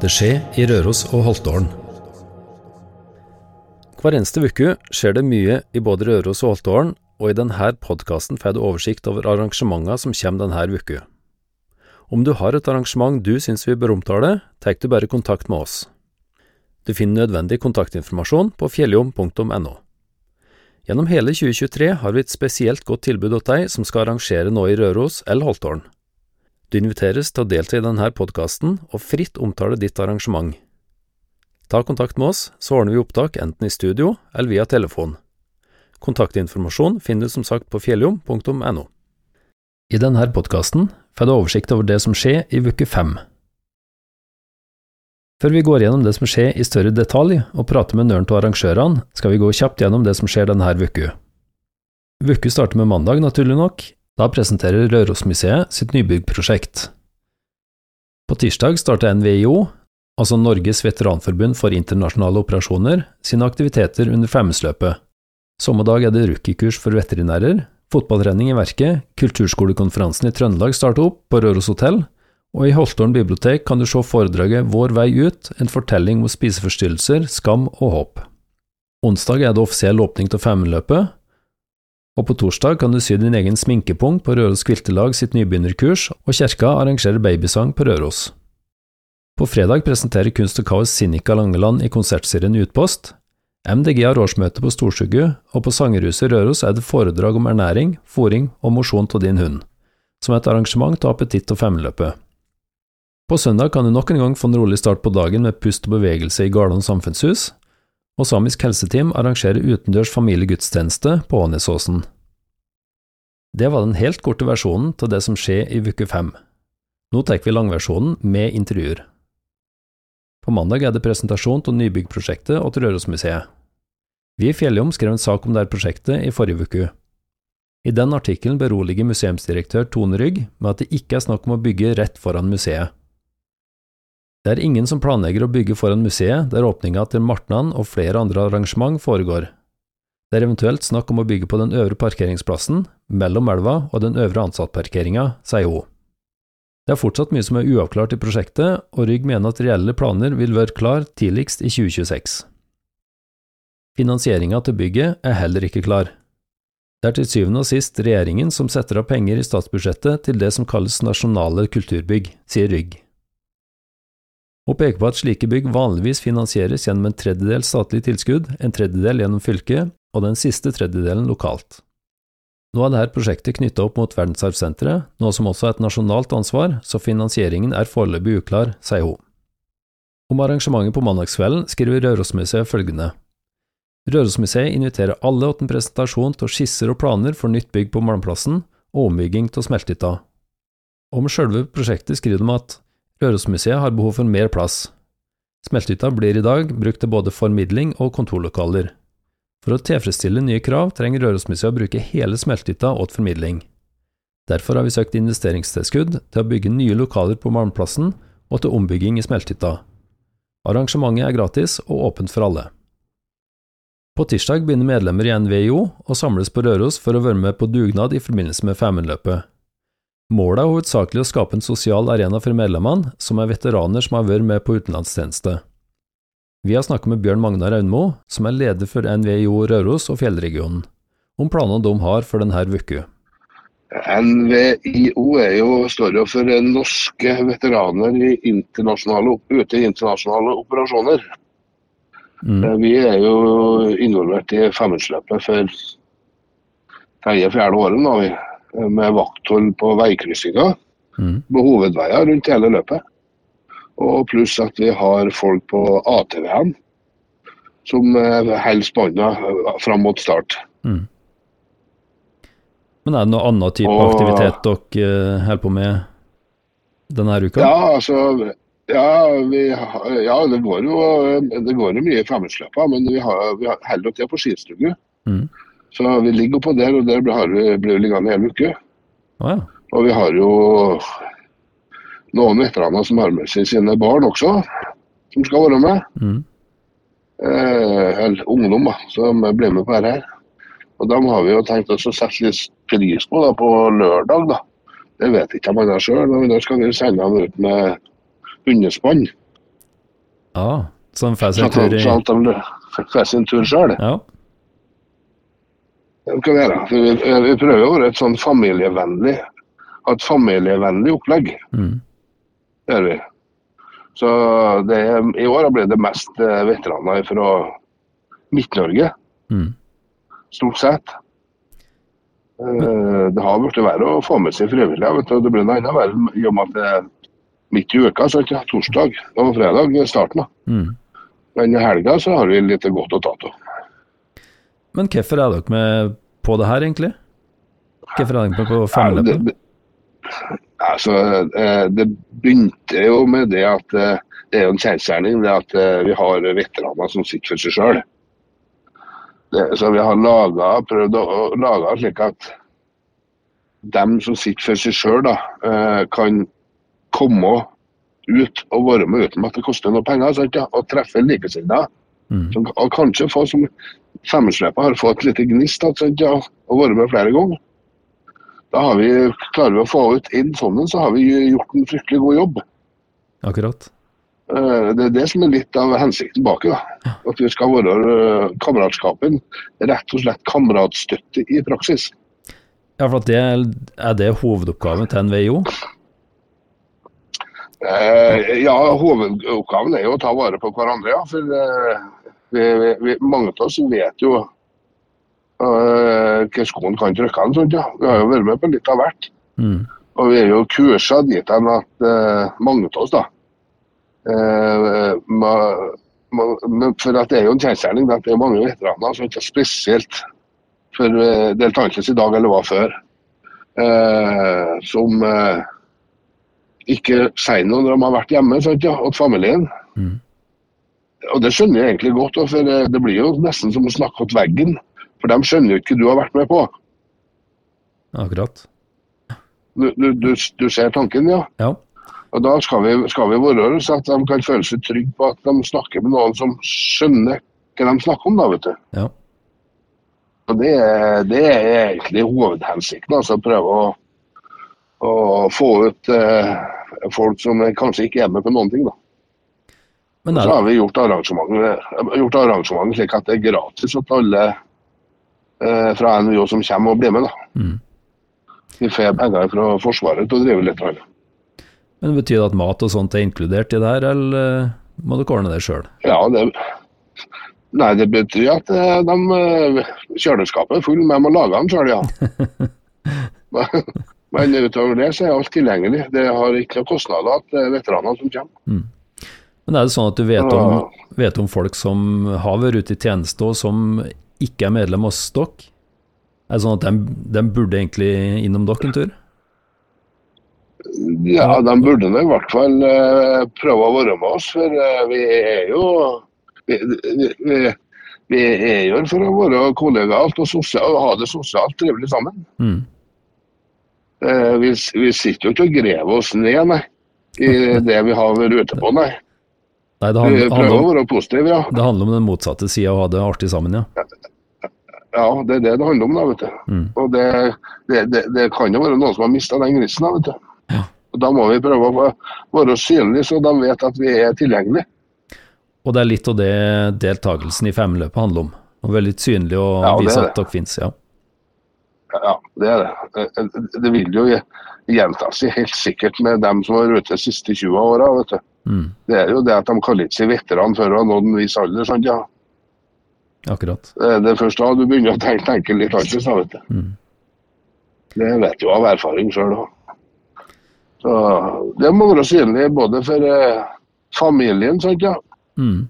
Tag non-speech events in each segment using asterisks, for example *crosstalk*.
Det skjer i Røros og Holtålen. Hver eneste uke skjer det mye i både Røros og Holtålen, og i denne podkasten får du oversikt over arrangementene som kommer denne uka. Om du har et arrangement du syns vi bør omtale, tar du bare kontakt med oss. Du finner nødvendig kontaktinformasjon på fjelljom.no. Gjennom hele 2023 har vi et spesielt godt tilbud til deg som skal arrangere noe i Røros eller Holtålen. Du inviteres til å delta i denne podkasten og fritt omtale ditt arrangement. Ta kontakt med oss, så ordner vi opptak enten i studio eller via telefon. Kontaktinformasjon finner du som sagt på fjelljom.no. I denne podkasten får du oversikt over det som skjer i uke fem. Før vi går gjennom det som skjer i større detalj og prater med nøren av arrangørene, skal vi gå kjapt gjennom det som skjer denne uka. Uka starter med mandag, naturlig nok, da presenterer Rørosmuseet sitt nybyggprosjekt. På tirsdag starter NVIO, altså Norges veteranforbund for internasjonale operasjoner, sine aktiviteter under Femmesløpet. Samme dag er det rookiekurs for veterinærer, fotballtrening i Verket, kulturskolekonferansen i Trøndelag starter opp på Røros hotell, og i Holtålen bibliotek kan du se foredraget Vår vei ut, en fortelling om spiseforstyrrelser, skam og håp. Onsdag er det offisiell åpning av Femmeløpet, og på torsdag kan du sy din egen sminkepung på Røros Kviltelag sitt nybegynnerkurs, og kirka arrangerer babysang på Røros. På fredag presenterer Kunst og Kaos Sinikka Langeland i konsertserien Utpost. MDG har årsmøte på Storsugu, og på Sangerhuset Røros er det foredrag om ernæring, fòring og mosjon av din hund, som et arrangement av appetitt og femmeløpet. På søndag kan du nok en gang få en rolig start på dagen med pust og bevegelse i Garlon samfunnshus, og Samisk helseteam arrangerer utendørs familiegudstjeneste på Ånesåsen. Det var den helt korte versjonen til det som skjer i uke fem. Nå tar vi langversjonen med intervjuer. På mandag er det presentasjon av nybyggprosjektet til Rørosmuseet. Vi i Fjelljom skrev en sak om dette prosjektet i forrige uke. I den artikkelen beroliger museumsdirektør Tone Rygg med at det ikke er snakk om å bygge rett foran museet. Det er ingen som planlegger å bygge foran museet der åpninga til Martnan og flere andre arrangement foregår. Det er eventuelt snakk om å bygge på den øvre parkeringsplassen, mellom elva og den øvre ansattparkeringa, sier hun. Det er fortsatt mye som er uavklart i prosjektet, og Rygg mener at reelle planer vil være klar tidligst i 2026. Finansieringa til bygget er heller ikke klar. Det er til syvende og sist regjeringen som setter av penger i statsbudsjettet til det som kalles nasjonale kulturbygg, sier Rygg og peker på at slike bygg vanligvis finansieres gjennom en tredjedel statlig tilskudd, en tredjedel gjennom fylket og den siste tredjedelen lokalt. Nå er dette prosjektet knyttet opp mot Verdensarvsenteret, noe som også er et nasjonalt ansvar, så finansieringen er foreløpig uklar, sier hun. Om arrangementet på mandagskvelden skriver Rørosmuseet følgende. Rørosmuseet inviterer alle til en presentasjon av skisser og planer for nytt bygg på Malmplassen og ombygging av smeltehytta. Om selve prosjektet skriver de at Rørosmuseet har behov for mer plass. Smeltehytta blir i dag brukt til både formidling og kontorlokaler. For å tilfredsstille nye krav trenger Rørosmuseet å bruke hele smeltehytta åt formidling. Derfor har vi søkt investeringstilskudd til å bygge nye lokaler på Malmplassen og til ombygging i smeltehytta. Arrangementet er gratis og åpent for alle. På tirsdag begynner medlemmer i NVIO å samles på Røros for å være med på dugnad i forbindelse med Femundløpet. Målet er hovedsakelig å skape en sosial arena for medlemmene, som er veteraner som har vært med på utenlandstjeneste. Vi har snakket med Bjørn Magnar Aunmo, som er leder for NVIO Røros og Fjellregionen, om planene de har for denne uka. NVIO jo, står jo for norske veteraner i ute i internasjonale operasjoner. Mm. Eh, vi er jo involvert i Femundsløpet for tredje-fjerde året da vi med vakthold på veikryssinger mm. på hovedveier rundt hele løpet. Og pluss at vi har folk på ATV-ene som eh, holder spanna eh, fram mot start. Mm. Men er det noe annen type og, aktivitet dere holder på med denne uka? Ja, altså ja, vi, ja, det går jo det går jo mye femmersløper, men vi, har, vi holder oss til på skistue. Mm. Så vi ligger på der, og der blir vi liggende hele hel uke. Ah, ja. Og vi har jo noen veteraner som har med seg sine barn også, som skal være med. Mm. Eh, eller ungdom, da, som blir med på dette. Og dem har vi jo tenkt oss å sette litt pris på da, på lørdag. da. Det vet ikke man andre sjøl, men da skal vi sende dem ut med hundespann. Ja, så de får tur i Sånn at de får sin tur sjøl. Ja. Det være. Vi, vi prøver å være et sånn familievennlig ha et familievennlig opplegg. Mm. Det er vi. Så det, i år ble det mest eh, veteraner fra Midt-Norge, Mm. stort sett. Eh, Det har blitt verre å få med seg frivillige. Det blir noe annet verre i og med at det er midt i uka, så ikke torsdag og fredag er starten. Mm. Men i helga så har vi litt godt å ta av. Men hvorfor er dere med på det her, egentlig? Hvorfor er dere med på det- Altså, eh, det begynte jo med det at eh, det er jo en kjensgjerning det at eh, vi har veteraner som sitter for seg sjøl. Så vi har laget, prøvd å lage slik at dem som sitter for seg sjøl, kan komme ut og være med uten at det koster noe penger. Sant, ja? Og treffe likesinnede. Mm. Og kanskje få som Femmersløpet har fått litt gnist og vært med flere ganger. Da har vi, klarer vi å få ut inn en, så har vi gjort en fryktelig god jobb. Akkurat. Eh, Det er det som er litt av hensikten bak det. At vi skal være eh, kameratskapen. Rett og slett kameratstøtte i praksis. Ja, for at det er, det hovedoppgaven til NVIO? Eh, ja, hovedoppgaven er jo å ta vare på hverandre, ja. For eh, mange av oss vet jo uh, hva skoen kan trykke an. Sånt, ja. Vi har jo vært med på litt av hvert. Mm. Og vi er jo kursa dit hen at uh, mange av oss, da uh, ma, ma, For at det er jo en kjensgjerning at det er mange veteraner som ikke er spesielt for uh, deltakelse i dag eller var før, eh, som eh, ikke sier noe når de har vært hjemme sant, ja, åt familien. Mm. Og det skjønner jeg egentlig godt, for eh, det blir jo nesten som å snakke til veggen. For de skjønner jo ikke hva du har vært med på. Akkurat. Du, du, du, du ser tanken, ja. Ja. Og Da skal vi, skal vi være så at de kan føle seg trygge på at de snakker med noen som skjønner hva de snakker om. da, vet du. Ja. Og Det, det er egentlig hovedhensikten. altså Prøve å, å få ut eh, folk som kanskje ikke er med på noen ting. da. Men Så er, har vi gjort arrangementet, gjort arrangementet slik at det er gratis for alle eh, fra NVO som kommer og blir med. da. mm. Vi får penger fra Forsvaret til å drive litt. Eller. Men Betyr det at mat og sånt er inkludert i det her, eller eh, må du ordne det sjøl? Ja, det, nei, det betyr at eh, de, eh, kjøleskapet er full, men jeg må lage den sjøl, ja. Men- *laughs* *laughs* Men utover det så er alt tilgjengelig. Det har ikke noen kostnader at det er veteraner som kommer. Men er det sånn at du vet om, vet om folk som har vært ute i tjeneste og som ikke er medlem av Stokk? Er det sånn at de, de burde egentlig innom dere en tur? Ja, de burde i hvert fall eh, prøve å være med oss, for eh, vi er jo vi, vi, vi, er jo for å være kollegaer og, sosial, og ha det sosialt trivelig sammen. Mm. Eh, vi, vi sitter jo ikke og graver oss ned, nei, i *laughs* det vi har vært ute på, nei. Nei, det handler, prøver handler, å være positive, ja. det handler om den motsatte sida, å ha det artig sammen, ja. Ja, det er det det handler om, da, vet du. Mm. Og det, det, det, det kan jo være noen som har mista den grisen, da, vet du. Ja. Og Da må vi prøve å være synlige, så de vet at vi er tilgjengelige. Og det er litt av det deltakelsen i femløpet handler om. Å være litt synlig og Ja, vise at dere finnes, ja. Ja, det er det. Det vil jo gjenta seg helt sikkert med dem som har vært ute de siste 20 åra. Mm. Det er jo det at de kaller ikke seg veteran før de har nådd en viss alder. sant ja. Akkurat. Det er det først da du begynner å tenke, tenke litt annerledes. vet du. Mm. Det vet jo av erfaring sjøl òg. Så det må være synlig både for eh, familien, sant ja. Mm.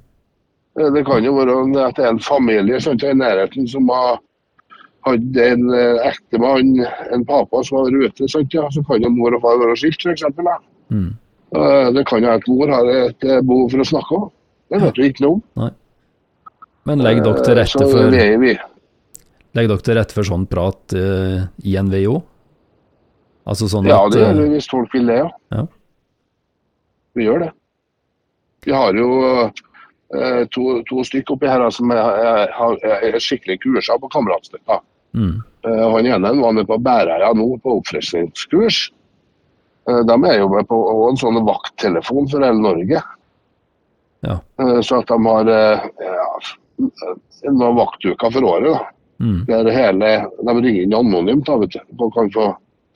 Eh, Det kan jo være at det er en familie sant, i nærheten som har hatt en eh, ektemann, en pappa som var ute, sant, ja. så kan jo mor og far være skilt f.eks. Mm. Det kan jo at mor har et eh, behov for å snakke om. Det vet vi ikke noe om. Men legger dere til Eh, rette for, legger dere til rette for sånn prat eh, i NVO? Altså sånn Ja, at det gjør vi eh, hvis folk vil det, ja. Ja. Vi gjør det. Vi har jo eh, to, to stykker oppi her som er, er, er, er skikkelig kursa på kameratstøtta. Mm. Eh, Han ene var med på Bæreia nå på oppfriskningskurs. Eh, De er jo med på en sånn vakttelefon for hele Norge. Ja. Så at de har ja, noen vaktuker for året. da. Mm. Der hele, de ringer inn anonymt da, vet du, og kan få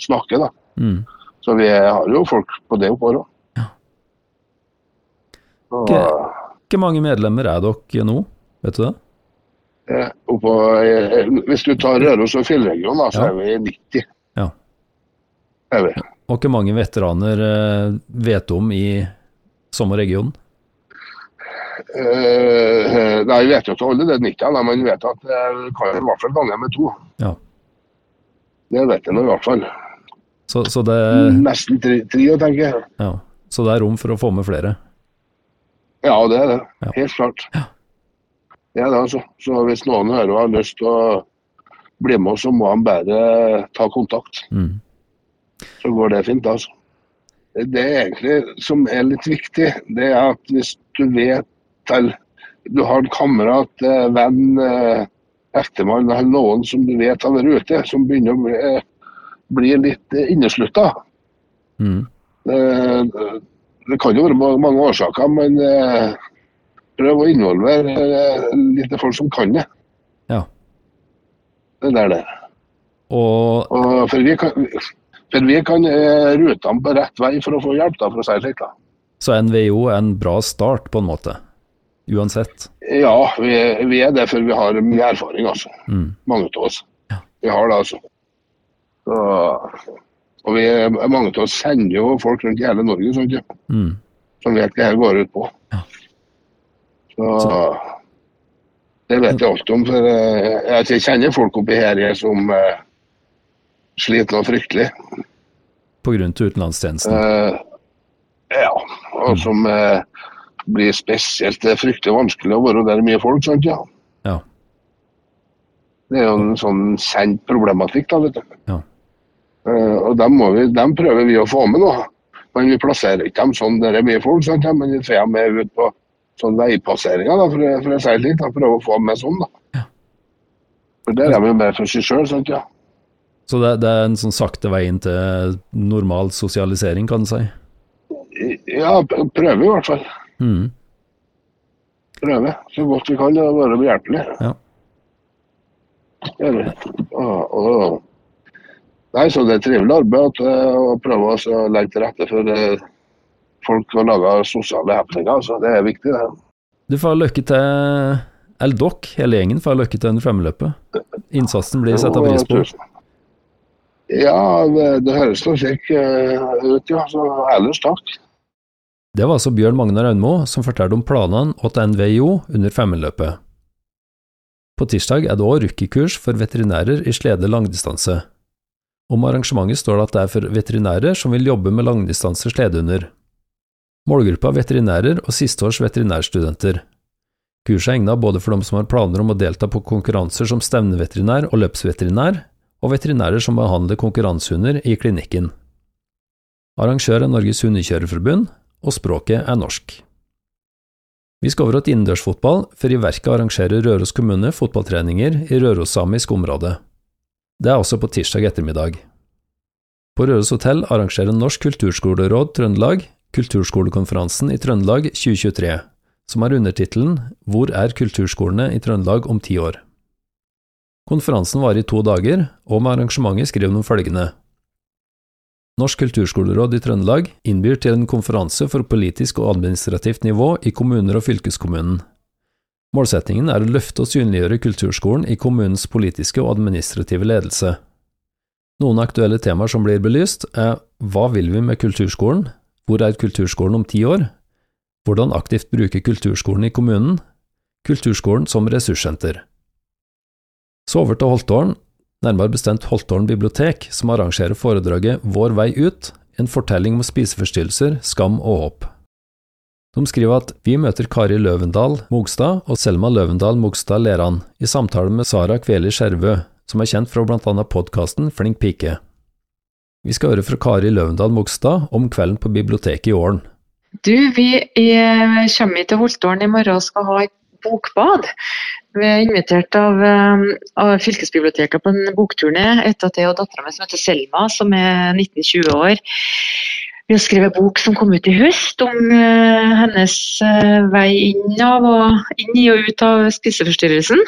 snakke. da. Mm. Så vi har jo folk på det oppover òg. Ja. Hvor mange medlemmer er dere nå, vet du det? Eh, oppå, eh, hvis du tar Røros og Fjellregionen, da, så Ja. er vi 90. Ja. Er vi. Og hvor mange veteraner eh, vet du om i samme region? Eh, nei, vi vet jo ikke alle det 90, da, men vi vet at det kan i hvert fall gange med to. Ja. Det vet jeg nå i hvert fall. Så, så, det, Nesten tre, tenker jeg. ja. så det er rom for å få med flere? Ja, det er det. Ja. Helt klart. Det er da, altså. Så hvis noen hører og har lyst til å bli med oss, så må han bare ta kontakt. Mm. Så går det fint, altså. Det er egentlig som er litt viktig, det er at hvis du vet eller du har en kamerat, eh, venn, eh, ektemann eller noen som du vet har vært ute, som begynner å bli, eh, bli litt inneslutta. Mm. Det, Det kan jo være mange årsaker, men prøv å involvere eh, litt folk som kan det. Ja. Det der det. Og Og for vi kan, for vi kan eh, rute dem på rett vei for å få hjelp, da, for å si det slik. da. så NVO er en bra start, på en måte. Uansett. Ja, vi, vi er det, for vi har mye erfaring, altså. Mm. Mange av oss. Ja. Vi har det, altså. Så, og vi, mange av oss sender jo folk rundt i hele Norge sånn, Mm. som vet hva dette går ut på. Ja. Så, det vet jeg alt om. for eh, Jeg kjenner folk oppi her som eh, sliter noe fryktelig. På grunn til utenlandstjenesten. Eh, ja, og som eh, blir spesielt Det er fryktelig vanskelig å være der mye folk, sant? ja. Ja. Det er jo en sånn kjent problematikk, da, vet du. Ja. Eh, og dem, vi, dem prøver vi å få med nå. Men vi plasserer ikke dem sånn der det er mye folk, sant? ja, men vi får dem med ut på sånn veipasseringer, da, for, for å si det litt. da, Prøve å få med sånn, da. Ja. For der er vi jo mer for seg sjøl, sant. ja. Så det, det er en sånn sakte vei inn til normal sosialisering, kan du si. Ja, prøve i hvert fall. Mm. Prøve så godt vi kan å være behjelpelige. Ja. Det. Og, og, nei, så det er trivelig arbeid eh, å prøve å legge til rette for eh, folk å lage sosiale happeninger. Så det er viktig, det. Du får lykke til, eller dere, hele gjengen, får lykke til under femmeløpet. Innsatsen blir satt av pris på. Ja, det, det høres nok slik eh, ut, ja. Så ellers takk. Det var altså Bjørn Magnar Aunmo som fortalte om planene til NVIO under femmeløpet. På tirsdag er det òg rookiekurs for veterinærer i slede langdistanse. Om arrangementet står det at det er for veterinærer som vil jobbe med langdistanse sledehunder. Målgruppa er veterinærer og sisteårs veterinærstudenter. Kurset er egnet både for dem som har planer om å delta på konkurranser som stevneveterinær og løpsveterinær, og veterinærer som behandler konkurransehunder i klinikken. Arrangør er Norges Hundekjørerforbund, og språket er norsk. Vi skal over til innendørsfotball, for i verket arrangerer Røros kommune fotballtreninger i rørossamisk område. Det er også på tirsdag ettermiddag. På Røros hotell arrangerer Norsk kulturskoleråd Trøndelag Kulturskolekonferansen i Trøndelag 2023, som har undertittelen Hvor er kulturskolene i Trøndelag om ti år? Konferansen varer i to dager, og med arrangementet skriver de følgende. Norsk kulturskoleråd i Trøndelag innbyr til en konferanse for politisk og administrativt nivå i kommuner og fylkeskommunen. Målsettingen er å løfte og synliggjøre kulturskolen i kommunens politiske og administrative ledelse. Noen aktuelle temaer som blir belyst, er hva vil vi med kulturskolen, hvor er kulturskolen om ti år, hvordan aktivt bruke kulturskolen i kommunen, kulturskolen som ressurssenter. Så over til Holtålen, nærmere bestemt Holtålen bibliotek, som arrangerer foredraget Vår vei ut, en fortelling om spiseforstyrrelser, skam og håp. De skriver at vi møter Kari Løvendal Mogstad og Selma Løvendal Mogstad Leran i samtale med Sara Kveli Skjervø, som er kjent fra blant annet podkasten Flink pike. Vi skal høre fra Kari Løvendal Mogstad om kvelden på biblioteket i Ålen. Du, vi er, kommer til Holtålen i morgen og skal ha et bokbad. Vi er invitert av, eh, av fylkesbiblioteket på en bokturné etter at jeg og dattera mi som heter Selma, som er 19-20 år, vi har skrevet bok som kom ut i høst om uh, hennes uh, vei inn, og, inn i og ut av spiseforstyrrelsen.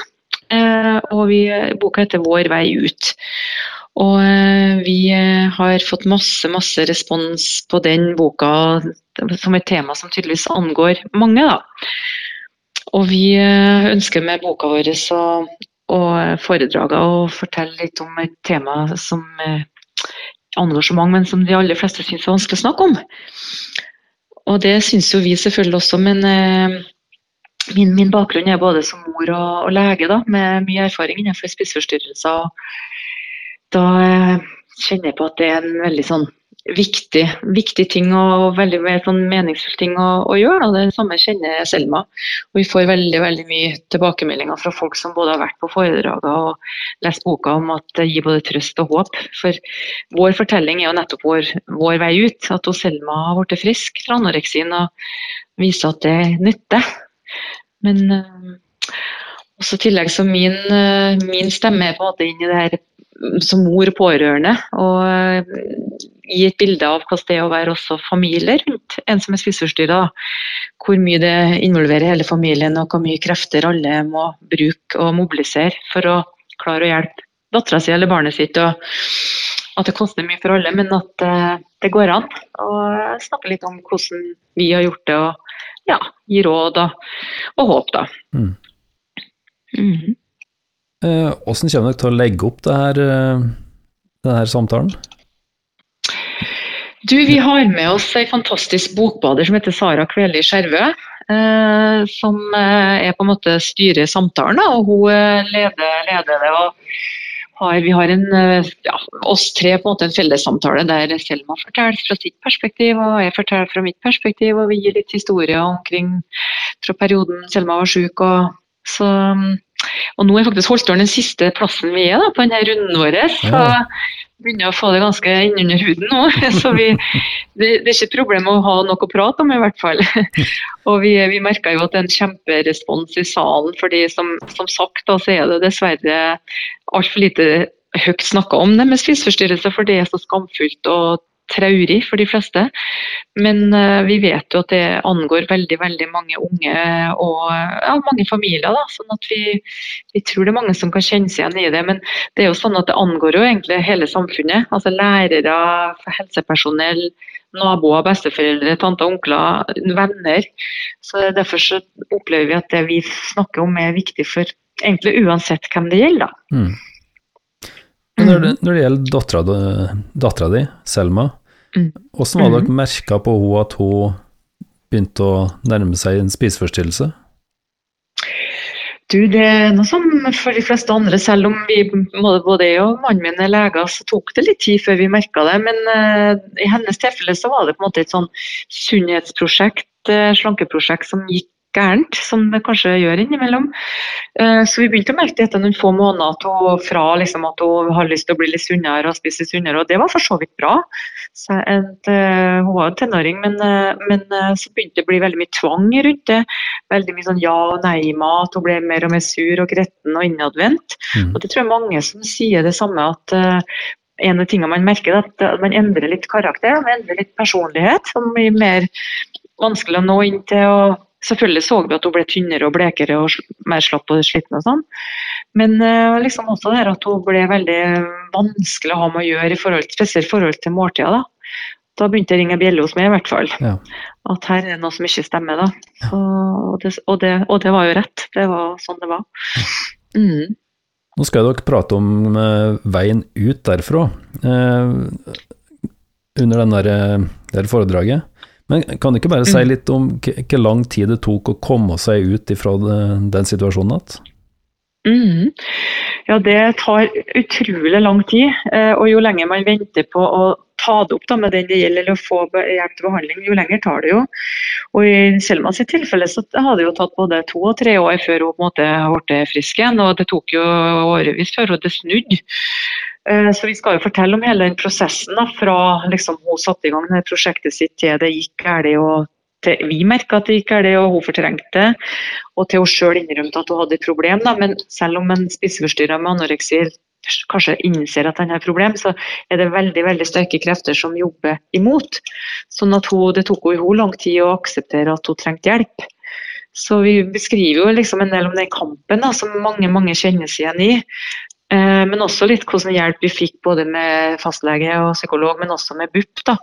Uh, og vi, boka heter 'Vår vei ut'. Og vi har fått masse, masse respons på den boka som et tema som tydeligvis angår mange. da. Og vi ønsker med boka vår å, og foredraga og fortelle litt om et tema som angår så mange, men som de aller fleste syns er vanskelig å snakke om. Og det syns jo vi selvfølgelig også, men eh, min, min, bakgrunn er både som mor og, og lege, da, med mye erfaring innenfor spiseforstyrrelser. Da eh, kjenner jeg på at det er en veldig sånn viktig, viktig ting og veldig sånn meningsfull ting å, å gjøre. Og det samme kjenner Selma. Og vi får veldig veldig mye tilbakemeldinger fra folk som både har vært på foredrag og lest boka om at det gir både trøst og håp. For vår fortelling er jo nettopp vår, vår vei ut. At Selma har blitt frisk fra anoreksien og viser at det nytter. Men øh, også i tillegg så min, øh, min stemme er på en måte inn i det her som mor pårørende. Og eh, gi et bilde av hvordan det er å være også familie rundt en som er spiseforstyrra. Hvor mye det involverer hele familien, og hvor mye krefter alle må bruke og mobilisere for å klare å hjelpe dattera si eller barnet sitt. og At det koster mye for alle, men at uh, det går an. Og snakke litt om hvordan vi har gjort det, og ja, gi råd og, og håp, da. Mm. Mm -hmm. Hvordan kommer dere til å legge opp det her, eh, denne samtalen? Du, Vi har med oss ei fantastisk bokbader som heter Sara Kveli Skjervø. Eh, som er på en måte styrer samtalen, og hun leder, leder det. og har, vi har en, ja, oss tre på en måte en fellessamtale der Selma forteller fra sitt perspektiv, og jeg forteller fra mitt perspektiv. og Vi gir litt historie omkring fra perioden Selma var syk. Så og nå er faktisk Holtålen den siste plassen vi er da, på denne runden vår. Så vi begynner å få det ganske innunder huden nå. *laughs* Så vi, det, det, er ikke et problem å ha noe å prate om, i hvert fall. *laughs* Og vi, vi merker jo at det er en kjemperespons i salen, fordi som, som sagt da, så er det dessverre altfor lite høyt snakka om det med spiseforstyrrelser, for det er så skamfullt og traurig for de fleste. Men uh, vi vet jo at det angår veldig veldig mange unge og ja, mange familier. Da, sånn at vi, vi, tror det er mange som kan kjenne seg igjen i det. Men det er jo sånn at det angår jo egentlig hele samfunnet. altså Lærere, helsepersonell, naboer, besteforeldre, tanter, onkler, venner. Så Derfor så opplever vi at det vi snakker om er viktig for egentlig uansett hvem det gjelder. da. Mm. Når det, når det gjelder dattera di, Selma, mm. hvordan var det dere mm. merka på henne at hun begynte å nærme seg en spiseforstyrrelse? Du, det er noe som for de fleste andre, selv om vi både jeg og mannen min er leger, så tok det litt tid før vi merka det. Men uh, i hennes tilfelle så var det på en måte et sånn sunnhetsprosjekt, uh, slankeprosjekt, som gikk gærent, som det kanskje gjør innimellom. Eh, så vi begynte å merke det etter noen få måneder fra liksom at hun har lyst til å bli litt sunnere og spise sunnere, og det var for så vidt bra. Så et, uh, hun var en tenåring, men, uh, men så begynte det å bli veldig mye tvang rundt det. Veldig mye sånn ja- og nei-mat. Hun ble mer og mer sur og gretten og innadvendt. Mm. Og det tror jeg mange som sier det samme, at en av tingene man merker, er at man endrer litt karakter, man endrer litt personlighet. Som blir mer vanskelig å nå inn til. og Selvfølgelig så vi at hun ble tynnere og blekere og mer slapp og sliten og sånn. Men uh, liksom også det at hun ble veldig vanskelig å ha med å gjøre, i forhold, spesielt i forhold til måltida. Da. da begynte jeg å ringe bjelle hos meg, i hvert fall. Ja. At her er det noe som ikke stemmer. da. Så, og, det, og, det, og, det, var jo rett. Det var sånn det var. *laughs* Mm. Nå skal dere prate om uh, veien ut derfra. Eh, under den der, der foredraget. Men kan du ikke bare si mm. litt om hvor lang tid det tok å komme seg ut fra den situasjonen igjen? Mm. Ja, det tar utrolig lang tid. Eh, og jo lenger man venter på å ta det opp da, med den det gjelder, eller få hjelp til behandling, jo lenger tar det jo. Og I Selma sitt tilfelle så har det jo tatt både to og tre år før hun på en måte ble frisk igjen. Og det tok jo årevis før det snudde. Eh, så Vi skal jo fortelle om hele den prosessen da, fra liksom, hun satte i gang det prosjektet sitt til det gikk galt. Vi merka at det gikk galt og hun fortrengte det, og til hun sjøl innrømte at hun hadde et problem. Da. Men selv om en spiseforstyrra med anoreksi kanskje innser at han har problem, så er det veldig veldig sterke krefter som jobber imot. Sånn at hun, Det tok henne lang tid å akseptere at hun trengte hjelp. Så vi beskriver jo liksom en del om den kampen da, som mange mange kjenner seg igjen i. Eh, men også litt hvordan hjelp vi fikk både med fastlege og psykolog, men også med BUP. da.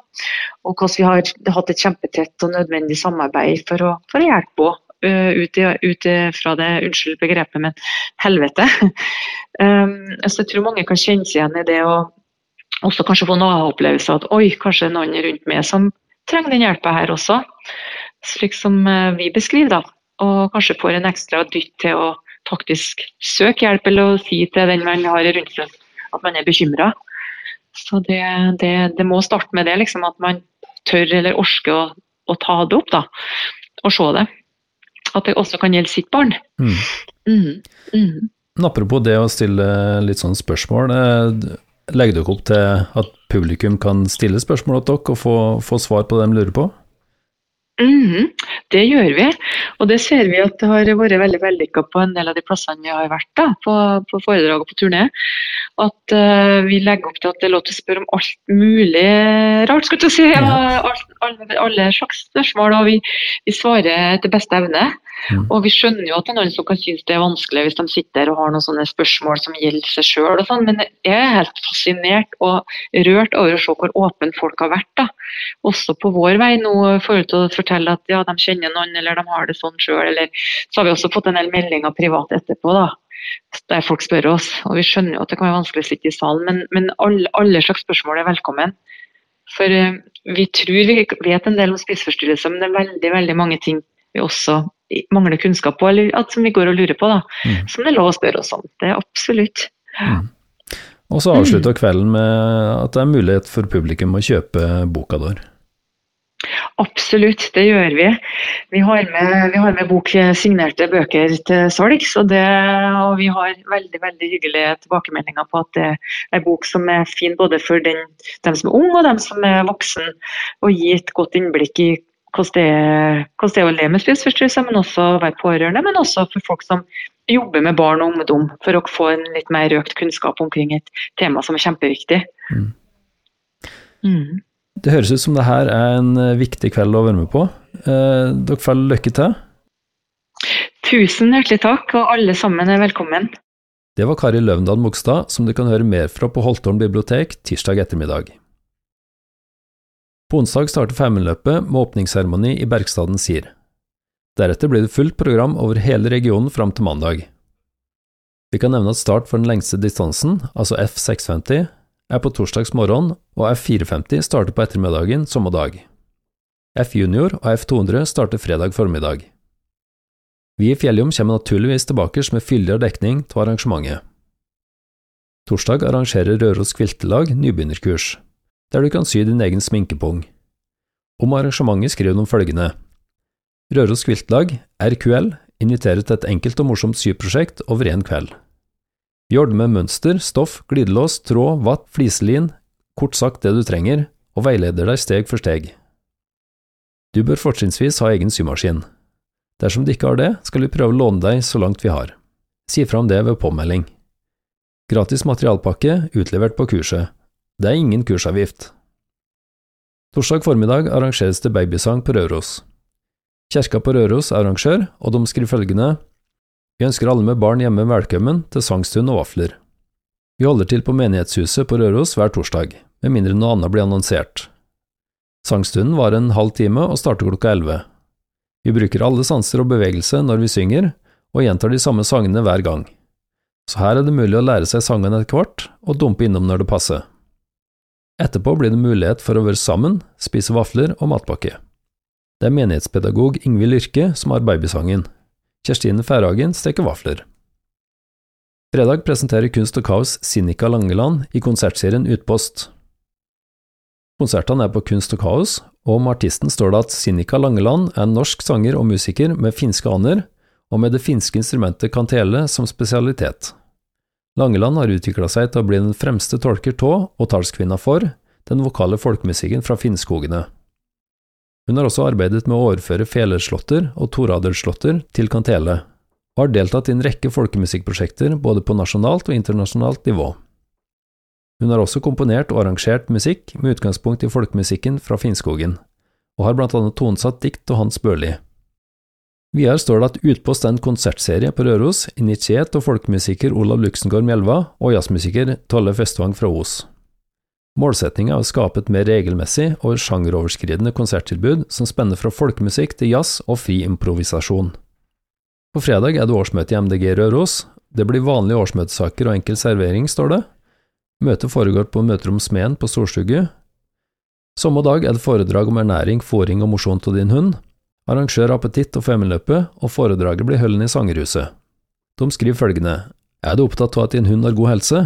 Og hvordan vi har hatt et kjempetett og nødvendig samarbeid for å, for å hjelpe henne ut, ut, fra det, unnskyld begrepet, men helvete. *laughs* Så jeg tror mange kan kjenne seg igjen i det og også kanskje få noen opplevelse at oi, kanskje noen rundt meg som trenger den hjelpa her også. Slik som uh, vi beskriver, da. Og kanskje får en ekstra dytt til å faktisk søke hjelp eller si til den man har rundt seg at man er bekymra. Så det, det, det, må starte med det, liksom, at man tør eller orker å, å ta det opp da, og se det at det også kan gjelde sitt barn. Mm. Mm. Mm. Apropos det å stille litt sånn spørsmål, eh, legger dere opp til at publikum kan stille spørsmål til dere og få, få svar på det de lurer på? Mm, det gjør vi, og det ser vi at det har vært veldig vellykka på en del av de plassene vi har vært da, på, på foredrag og på turné. At uh, vi legger opp til at det er lov til å spørre om alt mulig rart, skal du si. Ja, *laughs* alle, alle, slags spørsmål, og vi, vi svarer etter beste evne. Mm. Og vi skjønner jo at det er noen som kan synes det er vanskelig hvis de sitter og har noen sånne spørsmål som gjelder seg sjøl og sånn, men jeg er helt fascinert og rørt over å se hvor åpne folk har vært. da. Også på vår vei nå forhold til å fortelle at ja, de kjenner noen eller de har det sånn sjøl. Så har vi også fått en del meldinger privat etterpå. da der folk spør oss. Og Vi skjønner jo at det kan være vanskelig å sitte i salen, men, men alle, alle, slags spørsmål er velkommen. For uh, vi tror vi vet en del om spiseforstyrrelser, men det er veldig veldig mange ting vi også mangler kunnskap på, eller at, som vi går og lurer på. da, mm. Som det er lov å spørre oss om. Det er absolutt. Mm. Og så avslutter mm. kvelden med at det er mulighet for publikum å kjøpe boka deres. Absolutt, det gjør vi. Vi har med, vi har med bok signerte bøker til salgs. Og, og vi har veldig veldig hyggelige tilbakemeldinger på at det er en bok som er fin både for den, dem som er ung og dem som er voksen. Og gir et godt innblikk i hvordan det, hvordan det er å leve med spiseforstyrrelser, men også være pårørende. Men også for folk som jobber med barn og ungdom, for å få en litt mer økt kunnskap omkring et tema som er kjempeviktig. Mm. Mm. Det høres ut som det her er en eh, viktig kveld å være med på. Eh, dere får lykke til. Tusen hjertelig takk, og alle sammen er velkommen. Det var Kari Løvendal Mogstad, som du kan høre mer fra på Holtålen bibliotek tirsdag ettermiddag. På onsdag starter Femundløpet med åpningsseremoni i Bergstaden Sir. Deretter blir det fullt program over hele regionen fram til mandag. Vi kan nevne at start for den lengste distansen, altså F650, er på torsdags morgen, og F450 starter på ettermiddagen samme dag. F junior og F200 starter fredag formiddag. Vi i Fjelljom kommer naturligvis tilbake med fyldigere dekning av arrangementet. Torsdag arrangerer Røros Kviltelag nybegynnerkurs, der du kan sy din egen sminkepung. Om arrangementet skriver de følgende Røros Kviltlag, RQL, inviterer til et enkelt og morsomt syprosjekt over én kveld. Vi ordner med mønster, stoff, glidelås, tråd, vatt, fliselin, kort sagt det du trenger, og veileder deg steg for steg. Du bør fortrinnsvis ha egen symaskin. Dersom du ikke har det, skal vi prøve å låne deg så langt vi har. Si fra om det ved påmelding. Gratis materialpakke utlevert på kurset. Det er ingen kursavgift. Torsdag formiddag arrangeres det babysang på Røros. Kjerka på Røros er arrangør, og de skriver følgende vi ønsker alle med barn hjemme velkommen til sangstund og vafler. Vi holder til på menighetshuset på Røros hver torsdag, med mindre noe annet blir annonsert. Sangstunden varer en halv time og starter klokka elleve. Vi bruker alle sanser og bevegelse når vi synger, og gjentar de samme sangene hver gang. Så her er det mulig å lære seg sangene etter hvert, og dumpe innom når det passer. Etterpå blir det mulighet for å være sammen, spise vafler og matpakke. Det er menighetspedagog Ingvild Yrke som har babysangen. Kjerstine Færhagen steker vafler. Fredag presenterer Kunst og Kaos Sinikka Langeland i konsertserien Utpost. Konsertene er på Kunst og Kaos, og om artisten står det at Sinikka Langeland er en norsk sanger og musiker med finske aner, og med det finske instrumentet kantele som spesialitet. Langeland har utvikla seg til å bli den fremste tolker av og talskvinna for den vokale folkemusikken fra Finnskogene. Hun har også arbeidet med å overføre felerslåtter og Toradelslotter til kantele, og har deltatt i en rekke folkemusikkprosjekter både på nasjonalt og internasjonalt nivå. Hun har også komponert og arrangert musikk med utgangspunkt i folkemusikken fra Finnskogen, og har blant annet tonesatt dikt av Hans Børli. Videre står det at Utpost er en konsertserie på Røros, initiert av folkemusiker Olav Luxengård Mjelva og jazzmusiker Tolle Festvang fra Os. Målsettinga er å skape et mer regelmessig og sjangeroverskridende konserttilbud som spenner fra folkemusikk til jazz og fri improvisasjon. På fredag er det årsmøte i MDG Røros. Det blir vanlige årsmøtesaker og enkel servering, står det. Møtet foregår på møterom Smeden på Storstugu. Samme dag er det foredrag om ernæring, fôring og mosjon til din hund. Arrangør appetitt og Femundløpet, og foredraget blir holdt i Sangerhuset. De skriver følgende Er du opptatt av at din hund har god helse?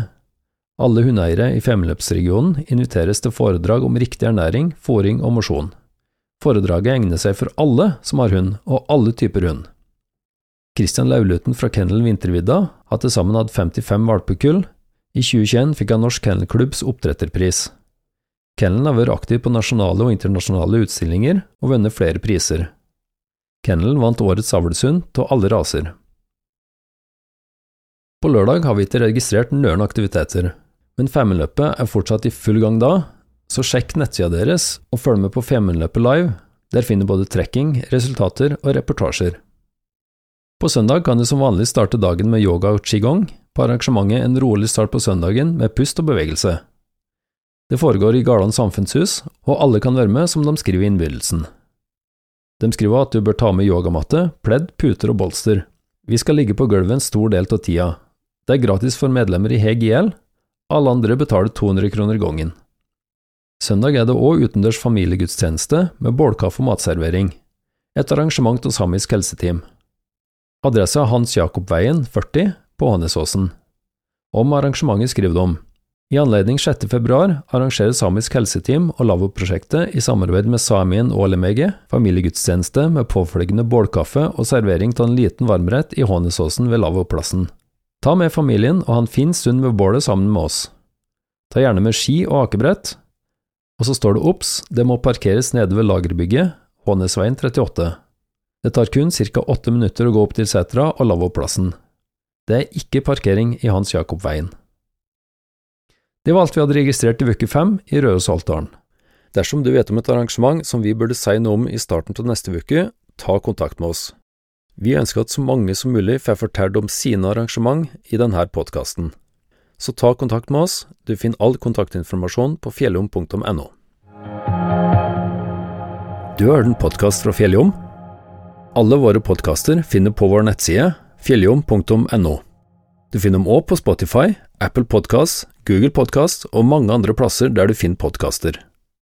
Alle hundeeiere i Femundløpsregionen inviteres til foredrag om riktig ernæring, fôring og mosjon. Foredraget egner seg for alle som har hund, og alle typer hund. Christian Lauluten fra Kennel Vintervidda har til sammen hatt 55 valpekull. I 2021 fikk han Norsk Kennelklubbs oppdretterpris. Kennelen har vært aktiv på nasjonale og internasjonale utstillinger og vunnet flere priser. Kennelen vant årets avlshund av alle raser. På lørdag har vi ikke registrert nøren aktiviteter, men Femundløpet er fortsatt i full gang da, så sjekk nettsida deres og følg med på Femundløpet live, der finner både trekking, resultater og reportasjer. På søndag kan du som vanlig starte dagen med yoga og qigong, på arrangementet En rolig start på søndagen med pust og bevegelse. Det foregår i Garland samfunnshus, og alle kan være med, som de skriver i innbydelsen. De skriver at du bør ta med yogamatte, pledd, puter og bolster. Vi skal ligge på gulvet en stor del av tida. Det er gratis for medlemmer i HGL, alle andre betaler 200 kroner gangen. Søndag er det òg utendørs familiegudstjeneste med bålkaffe og matservering, et arrangement av samisk helseteam. Adressa Hans Jakobveien 40 på Hånesåsen. Om arrangementet skriver de i anledning 6. februar arrangerer Samisk helseteam og Lavvo-prosjektet i samarbeid med Samien Ålemege familiegudstjeneste med påfølgende bålkaffe og servering av en liten varmrett i Hånesåsen ved Lavvo-plassen. Ta med familien og ha en fin stund ved bålet sammen med oss. Ta gjerne med ski og akebrett. Og så står det obs, det må parkeres nede ved lagerbygget, Hånesveien 38. Det tar kun ca. åtte minutter å gå opp til setra og lavvoplassen. Det er ikke parkering i Hans Jakob-veien. Det var alt vi hadde registrert i uke fem i Rørosaltdalen. Dersom du vet om et arrangement som vi burde si noe om i starten av neste uke, ta kontakt med oss. Vi ønsker at så mange som mulig får fortelle om sine arrangement i denne podkasten. Så ta kontakt med oss, du finner all kontaktinformasjon på fjellom.no. Du har hørt en podkast fra Fjelljom? Alle våre podkaster finner på vår nettside fjelljom.no. Du finner dem òg på Spotify, Apple Podkast, Google Podkast og mange andre plasser der du finner podkaster.